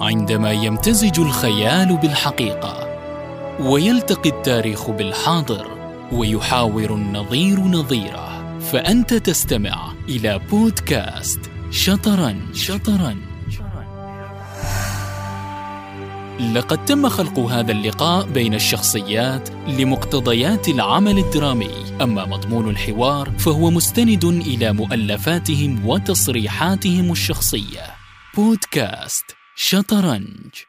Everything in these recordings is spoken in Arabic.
عندما يمتزج الخيال بالحقيقة ويلتقي التاريخ بالحاضر ويحاور النظير نظيره فأنت تستمع إلى بودكاست شطرنج. شطرنج. لقد تم خلق هذا اللقاء بين الشخصيات لمقتضيات العمل الدرامي. أما مضمون الحوار فهو مستند إلى مؤلفاتهم وتصريحاتهم الشخصية. بودكاست شطرنج.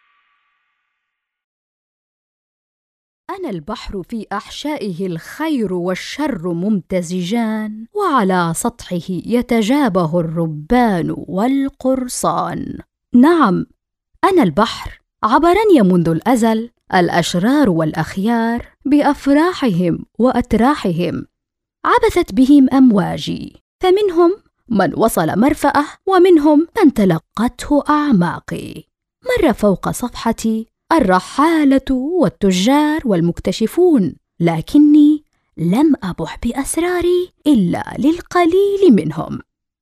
أنا البحر في أحشائه الخير والشر ممتزجان وعلى سطحه يتجابه الربان والقرصان. نعم أنا البحر عبرني منذ الأزل الأشرار والأخيار بأفراحهم وأتراحهم. عبثت بهم أمواجي فمنهم من وصل مرفأه ومنهم من تلقته أعماقي. مر فوق صفحتي الرحالة والتجار والمكتشفون لكني لم أبح بأسراري إلا للقليل منهم.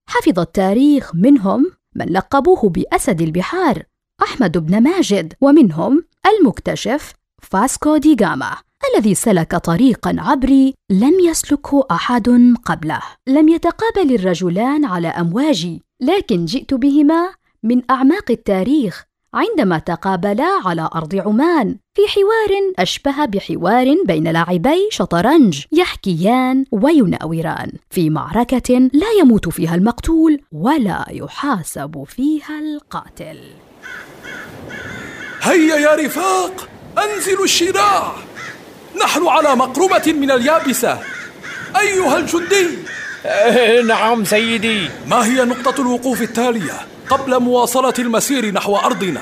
حفظ التاريخ منهم من لقبوه بأسد البحار أحمد بن ماجد ومنهم المكتشف فاسكو دي جاما الذي سلك طريقا عبري لم يسلكه أحد قبله. لم يتقابل الرجلان على أمواجي لكن جئت بهما من أعماق التاريخ عندما تقابلا على أرض عمان في حوار أشبه بحوار بين لاعبي شطرنج يحكيان ويناوران في معركة لا يموت فيها المقتول ولا يحاسب فيها القاتل. هيا يا رفاق أنزلوا الشراع نحن على مقربة من اليابسة. أيها الجندي. أه نعم سيدي. ما هي نقطة الوقوف التالية قبل مواصلة المسير نحو أرضنا؟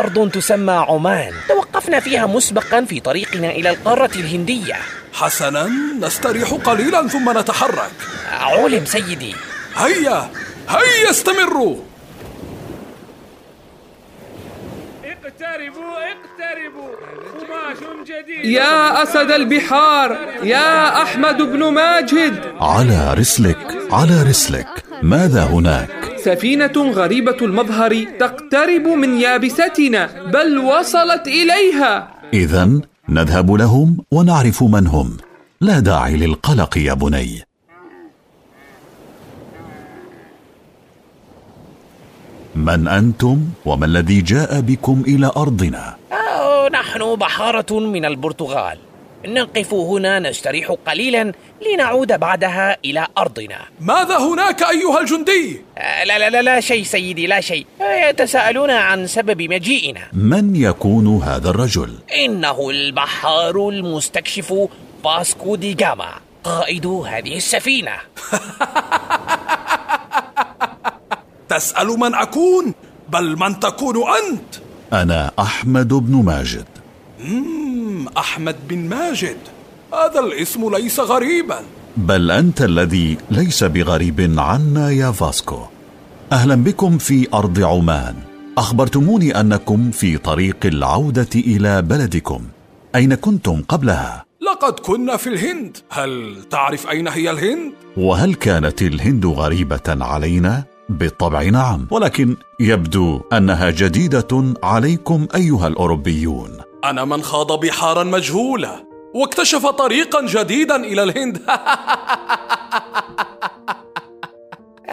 أرض تسمى عمان. توقفنا فيها مسبقا في طريقنا إلى القارة الهندية. حسنا نستريح قليلا ثم نتحرك. علم سيدي. هيا هيا استمروا. اقتربوا اقتربوا. قماش جديد. يا أسد البحار يا أحمد بن ماجد. على رسلك على رسلك. ماذا هناك؟ سفينة غريبة المظهر تقترب من يابستنا بل وصلت إليها. إذا نذهب لهم ونعرف من هم. لا داعي للقلق يا بني. من أنتم وما الذي جاء بكم إلى أرضنا؟ نحن بحارة من البرتغال. نقف هنا نستريح قليلا لنعود بعدها إلى أرضنا. ماذا هناك أيها الجندي؟ آه، لا لا لا لا شيء سيدي لا شيء. آه، يتساءلون عن سبب مجيئنا. من يكون هذا الرجل؟ إنه البحار المستكشف باسكو دي جاما قائد هذه السفينة. تسأل من أكون بل من تكون أنت. أنا أحمد بن ماجد. مم أحمد بن ماجد. هذا الاسم ليس غريبا. بل أنت الذي ليس بغريب عنا يا فاسكو. أهلا بكم في أرض عمان. أخبرتموني أنكم في طريق العودة إلى بلدكم. أين كنتم قبلها؟ لقد كنا في الهند. هل تعرف أين هي الهند؟ وهل كانت الهند غريبة علينا؟ بالطبع نعم ولكن يبدو أنها جديدة عليكم أيها الأوروبيون. أنا من خاض بحارا مجهوله واكتشف طريقا جديدا إلى الهند.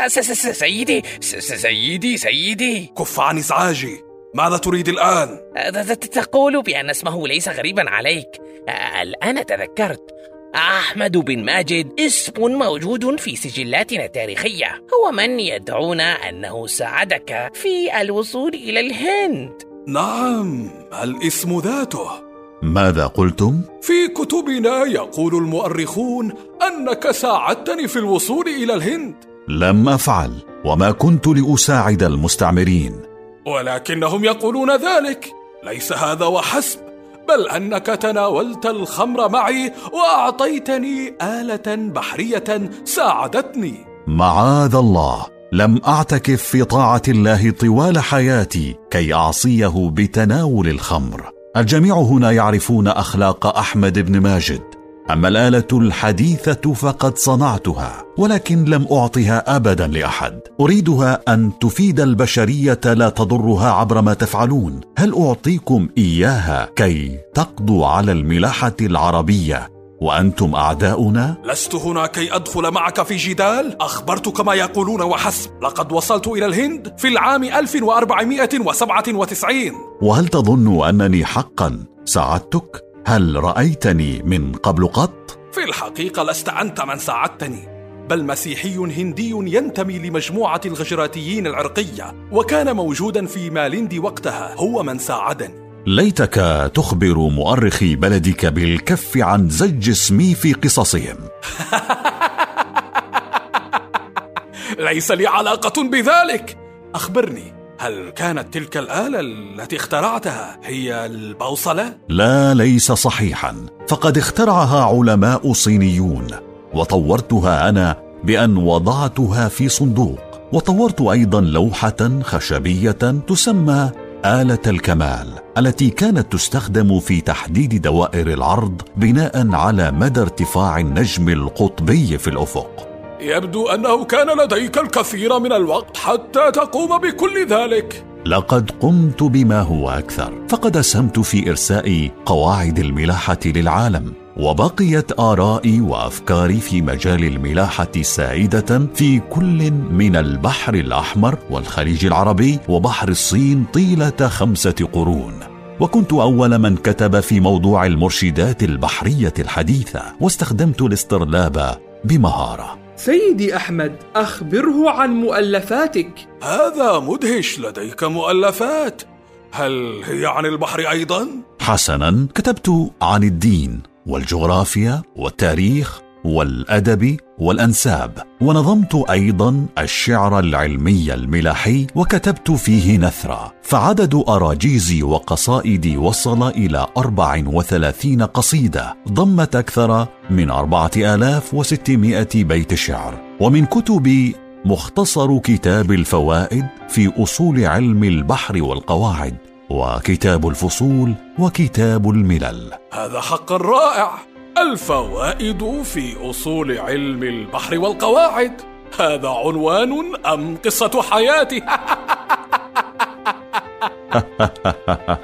سيدي سيدي سيدي. كف عن إزعاجي ماذا تريد الآن؟ تقول بأن اسمه ليس غريبا عليك. الآن تذكرت. أحمد بن ماجد اسم موجود في سجلاتنا التاريخية. هو من يدعونا أنه ساعدك في الوصول إلى الهند. نعم الاسم ذاته. ماذا قلتم؟ في كتبنا يقول المؤرخون أنك ساعدتني في الوصول إلى الهند. لم أفعل وما كنت لأساعد المستعمرين. ولكنهم يقولون ذلك. ليس هذا وحسب. بل أنك تناولت الخمر معي وأعطيتني آلة بحرية ساعدتني. معاذ الله. لم أعتكف في طاعة الله طوال حياتي كي أعصيه بتناول الخمر. الجميع هنا يعرفون أخلاق أحمد بن ماجد. أما الاله الحديثة فقد صنعتها ولكن لم أعطها ابدا لأحد. أريدها أن تفيد البشرية لا تضرها عبر ما تفعلون. هل أعطيكم إياها كي تقضوا على الملاحة العربية وأنتم أعداؤنا؟ لست هنا كي أدخل معك في جدال. أخبرتك ما يقولون وحسب. لقد وصلت إلى الهند في العام 1497 وهل تظن أنني حقا ساعدتك؟ هل رأيتني من قبل قط؟ في الحقيقة لست أنت من ساعدتني بل مسيحي هندي ينتمي لمجموعة الغجراتيين العرقية وكان موجودا في مالندي وقتها هو من ساعدني. ليتك تخبر مؤرخي بلدك بالكف عن زج اسمي في قصصهم. ليس لي علاقة بذلك. أخبرني هل كانت تلك الآلة التي اخترعتها هي البوصلة؟ لا ليس صحيحا فقد اخترعها علماء صينيون وطورتها أنا بأن وضعتها في صندوق وطورت أيضا لوحة خشبية تسمى آلة الكمال التي كانت تستخدم في تحديد دوائر العرض بناء على مدى ارتفاع النجم القطبي في الأفق. يبدو أنه كان لديك الكثير من الوقت حتى تقوم بكل ذلك. لقد قمت بما هو أكثر، فقد أسهمت في إرساء قواعد الملاحة للعالم، وبقيت آرائي وأفكاري في مجال الملاحة سائدة في كل من البحر الأحمر والخليج العربي وبحر الصين طيلة خمسة قرون. وكنت أول من كتب في موضوع المرشدات البحرية الحديثة، واستخدمت الاسترلاب بمهارة. سيدي أحمد أخبره عن مؤلفاتك هذا مدهش لديك مؤلفات هل هي عن البحر أيضا؟ حسنا كتبت عن الدين والجغرافيا والتاريخ والأدب والأنساب. ونظمت أيضا الشعر العلمي الملاحي وكتبت فيه نثرا. فعدد أراجيزي وقصائدي وصل إلى أربع وثلاثين قصيدة. ضمت أكثر من أربعة آلاف وستمائة بيت شعر. ومن كتبي مختصر كتاب الفوائد في أصول علم البحر والقواعد وكتاب الفصول وكتاب الملل. هذا حقا رائع. الفوائد في أصول علم البحر والقواعد. هذا عنوان أم قصة حياتي؟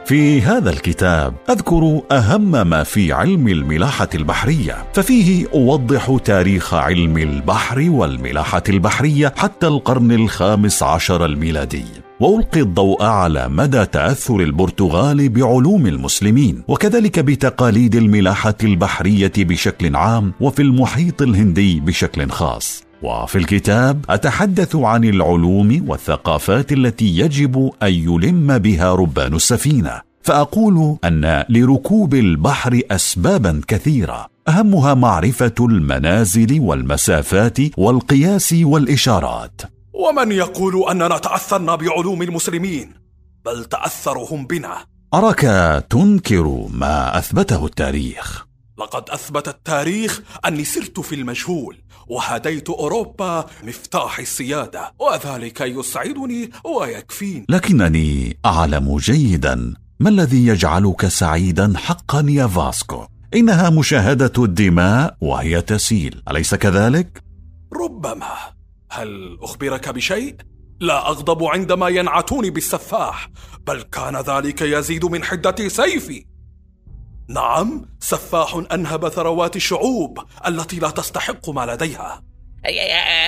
في هذا الكتاب أذكر أهم ما في علم الملاحة البحرية ففيه أوضح تاريخ علم البحر والملاحة البحرية حتى القرن الخامس عشر الميلادي. وألقي الضوء على مدى تأثر البرتغال بعلوم المسلمين وكذلك بتقاليد الملاحة البحرية بشكل عام وفي المحيط الهندي بشكل خاص. وفي الكتاب أتحدث عن العلوم والثقافات التي يجب أن يلم بها ربان السفينة. فأقول أن لركوب البحر اسبابا كثيرة أهمها معرفة المنازل والمسافات والقياس والإشارات. ومن يقول أننا تأثرنا بعلوم المسلمين؟ بل تاثروا هم بنا. أراك تنكر ما أثبته التاريخ. لقد أثبت التاريخ أني سرت في المجهول وهديت أوروبا مفتاح السيادة وذلك يسعدني ويكفيني. لكنني أعلم جيدا ما الذي يجعلك سعيدا حقا يا فاسكو. إنها مشاهدة الدماء وهي تسيل. أليس كذلك؟ ربما. هل أخبرك بشيء؟ لا أغضب عندما ينعتوني بالسفاح بل كان ذلك يزيد من حدة سيفي. نعم سفاح أنهب ثروات الشعوب التي لا تستحق ما لديها.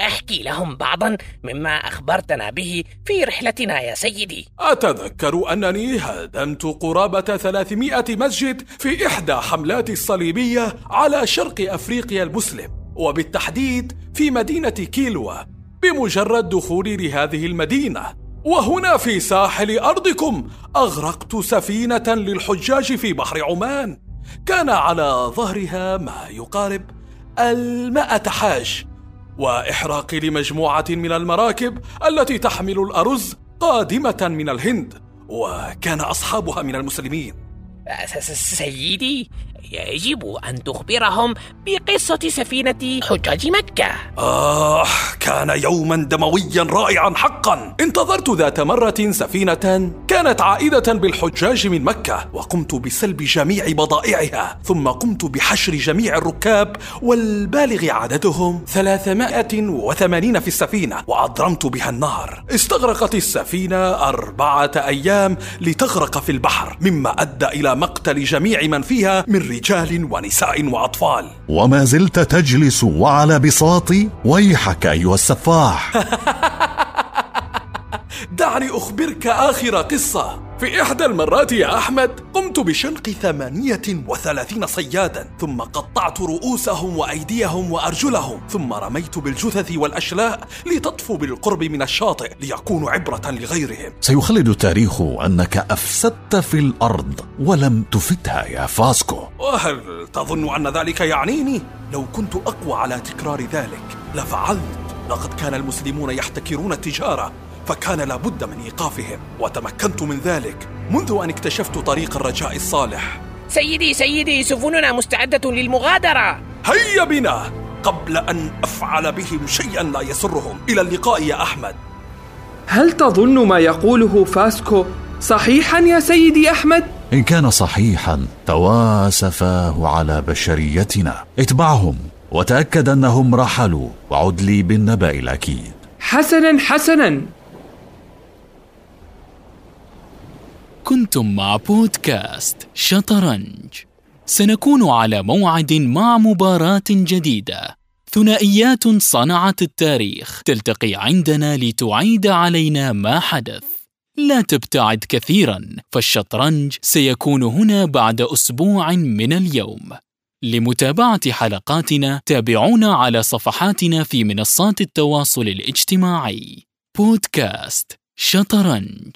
أحكي لهم بعضا مما أخبرتنا به في رحلتنا يا سيدي. أتذكر أنني هدمت قرابة 300 مسجد في إحدى حملات الصليبية على شرق أفريقيا المسلم وبالتحديد في مدينة كيلوا بمجرد دخولي لهذه المدينة. وهنا في ساحل أرضكم أغرقت سفينة للحجاج في بحر عمان. كان على ظهرها ما يقارب المائة حاج. واحراقي لمجموعة من المراكب التي تحمل الأرز قادمة من الهند. وكان أصحابها من المسلمين. سيدي يجب أن تخبرهم بقصة سفينة حجاج مكة. آه كان يوما دمويا رائعا حقا. انتظرت ذات مرة سفينة كانت عائدة بالحجاج من مكة وقمت بسلب جميع بضائعها ثم قمت بحشر جميع الركاب والبالغ عددهم 380 في السفينة وأضرمت بها النار استغرقت السفينة أربعة أيام لتغرق في البحر مما أدى إلى مقتل جميع من فيها من رجال ونساء وأطفال. وما زلت تجلس وعلى بساطي ويحك أيها السفاح. دعني أخبرك آخر قصة. في إحدى المرات يا أحمد قمت بشنق ثمانية وثلاثين صيادا ثم قطعت رؤوسهم وأيديهم وأرجلهم ثم رميت بالجثث والأشلاء لتطفو بالقرب من الشاطئ ليكونوا عبرة لغيرهم. سيخلد التاريخ أنك أفسدت في الأرض ولم تفدها يا فاسكو. وهل تظن أن ذلك يعنيني؟ لو كنت أقوى على تكرار ذلك لفعلت. لقد كان المسلمون يحتكرون التجارة فكان لابد من إيقافهم وتمكنت من ذلك منذ أن اكتشفت طريق الرجاء الصالح. سيدي سيدي سفننا مستعدة للمغادرة. هيا بنا! قبل أن أفعل بهم شيئا لا يسرهم. إلى اللقاء يا أحمد. هل تظن ما يقوله فاسكو صحيحا يا سيدي أحمد؟ إن كان صحيحا تواسفاه على بشريتنا. اتبعهم وتأكد أنهم رحلوا وعد لي بالنبأ الأكيد. حسنا حسنا. كنتم مع بودكاست شطرنج. سنكون على موعد مع مباراة جديدة. ثنائيات صنعت التاريخ. تلتقي عندنا لتعيد علينا ما حدث. لا تبتعد كثيرا فالشطرنج سيكون هنا بعد أسبوع من اليوم. لمتابعة حلقاتنا تابعونا على صفحاتنا في منصات التواصل الاجتماعي. بودكاست شطرنج.